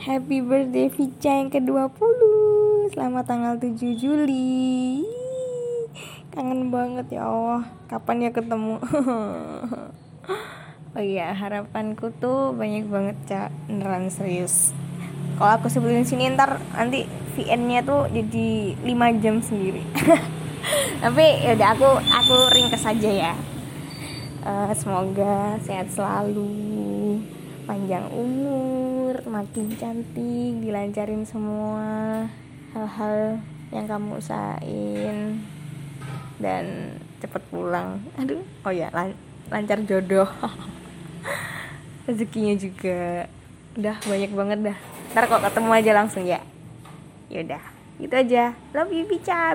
Happy birthday Vica yang ke-20 Selamat tanggal 7 Juli. Kangen banget ya Allah. Kapan ya ketemu? Oh iya harapanku tuh banyak banget cak Beneran serius. Kalau aku sebutin sini ntar nanti VN nya tuh jadi 5 jam sendiri. Tapi yaudah aku aku ringkes aja ya. Uh, Semoga sehat selalu Panjang umur makin cantik dilancarin semua hal-hal yang kamu usahain. Dan cepet pulang. Aduh oh ya lan lancar jodoh. Rezekinya juga udah banyak banget dah. Ntar kok ketemu aja langsung ya. Yaudah gitu aja. Love you Pica